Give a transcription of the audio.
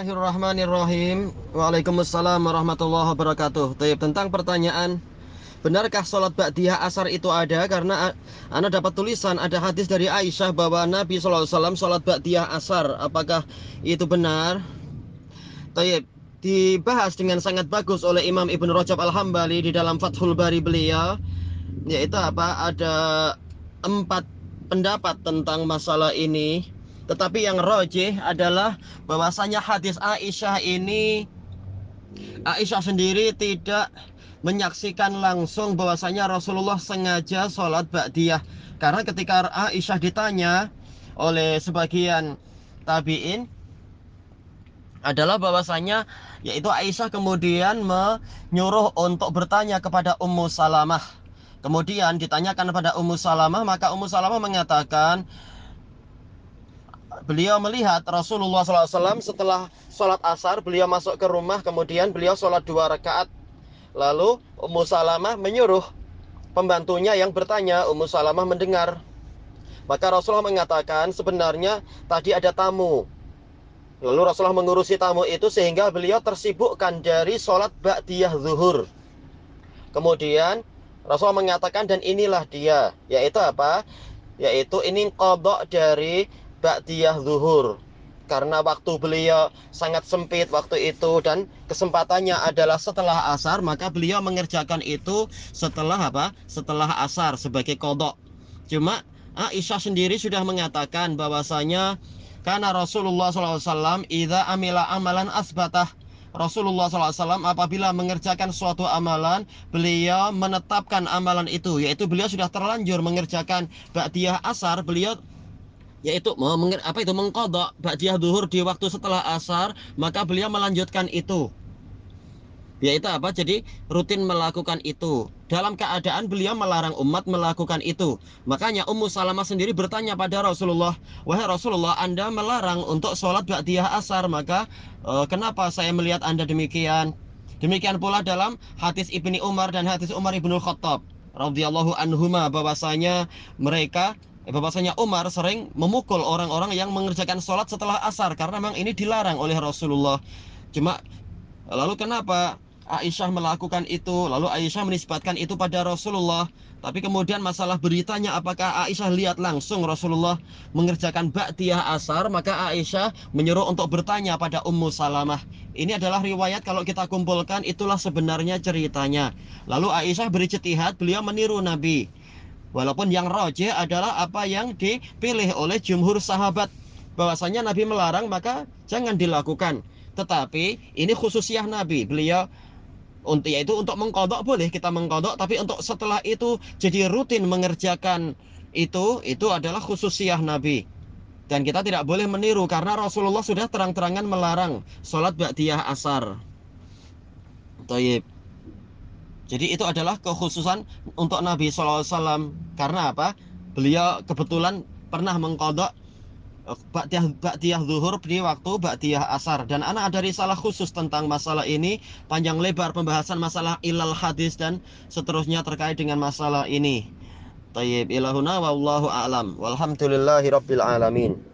Bismillahirrahmanirrahim Waalaikumsalam warahmatullahi wabarakatuh Taib, Tentang pertanyaan Benarkah sholat ba'diyah asar itu ada? Karena Anda dapat tulisan ada hadis dari Aisyah bahwa Nabi SAW sholat ba'diyah asar Apakah itu benar? Taib, Dibahas dengan sangat bagus oleh Imam Ibn Rajab Al-Hambali Di dalam Fathul Bari beliau Yaitu apa? Ada empat pendapat tentang masalah ini tetapi yang rojih adalah bahwasanya hadis Aisyah ini Aisyah sendiri tidak menyaksikan langsung bahwasanya Rasulullah sengaja sholat ba'diyah. Karena ketika Aisyah ditanya oleh sebagian tabiin adalah bahwasanya yaitu Aisyah kemudian menyuruh untuk bertanya kepada Ummu Salamah. Kemudian ditanyakan kepada Ummu Salamah maka Ummu Salamah mengatakan beliau melihat Rasulullah SAW setelah sholat asar beliau masuk ke rumah kemudian beliau sholat dua rakaat. Lalu Ummu Salamah menyuruh pembantunya yang bertanya Ummu Salamah mendengar? Maka Rasulullah mengatakan sebenarnya tadi ada tamu. Lalu Rasulullah mengurusi tamu itu sehingga beliau tersibukkan dari sholat ba'diyah zuhur. Kemudian Rasulullah mengatakan dan inilah dia. Yaitu apa? Yaitu ini kodok dari ba'diyah zuhur. Karena waktu beliau sangat sempit waktu itu dan kesempatannya adalah setelah asar maka beliau mengerjakan itu setelah apa? Setelah asar sebagai kodok. Cuma Aisyah sendiri sudah mengatakan bahwasanya karena Rasulullah SAW idza amila amalan asbatah. Rasulullah SAW apabila mengerjakan suatu amalan beliau menetapkan amalan itu yaitu beliau sudah terlanjur mengerjakan ba'diyah asar beliau yaitu apa itu mengkodok ba'diyah duhur di waktu setelah asar maka beliau melanjutkan itu. Yaitu apa? Jadi rutin melakukan itu. Dalam keadaan beliau melarang umat melakukan itu. Makanya Ummu Salamah sendiri bertanya pada Rasulullah wahai Rasulullah anda melarang untuk sholat ba'diyah asar maka uh, kenapa saya melihat anda demikian? Demikian pula dalam hadis Ibni Umar dan hadis Umar Ibnu Khattab radhiyallahu anhuma bahwasanya mereka bahwasanya Umar sering memukul orang-orang yang mengerjakan sholat setelah asar karena memang ini dilarang oleh Rasulullah. Cuma lalu kenapa Aisyah melakukan itu? Lalu Aisyah menisbatkan itu pada Rasulullah. Tapi kemudian masalah beritanya apakah Aisyah lihat langsung Rasulullah mengerjakan ba'diyah asar, maka Aisyah menyuruh untuk bertanya pada Ummu Salamah. Ini adalah riwayat kalau kita kumpulkan itulah sebenarnya ceritanya. Lalu Aisyah berictihad, beliau meniru Nabi. Walaupun yang roje adalah apa yang dipilih oleh jumhur sahabat bahwasanya Nabi melarang maka jangan dilakukan. Tetapi ini khususiah Nabi. Beliau untuk yaitu untuk mengkodok boleh kita mengkodok tapi untuk setelah itu jadi rutin mengerjakan itu itu adalah khususiah Nabi dan kita tidak boleh meniru karena Rasulullah sudah terang-terangan melarang sholat ba'diyah asar. Taib. Jadi itu adalah kekhususan untuk Nabi SAW karena apa? Beliau kebetulan pernah mengkodok eh, Ba'diyah, Ba'diyah zuhur di waktu Ba'diyah asar. Dan anak ada risalah khusus tentang masalah ini Panjang lebar pembahasan masalah ilal hadis dan seterusnya terkait dengan masalah ini. Tayyib ilahuna a'lam. Walhamdulillahi rabbil alamin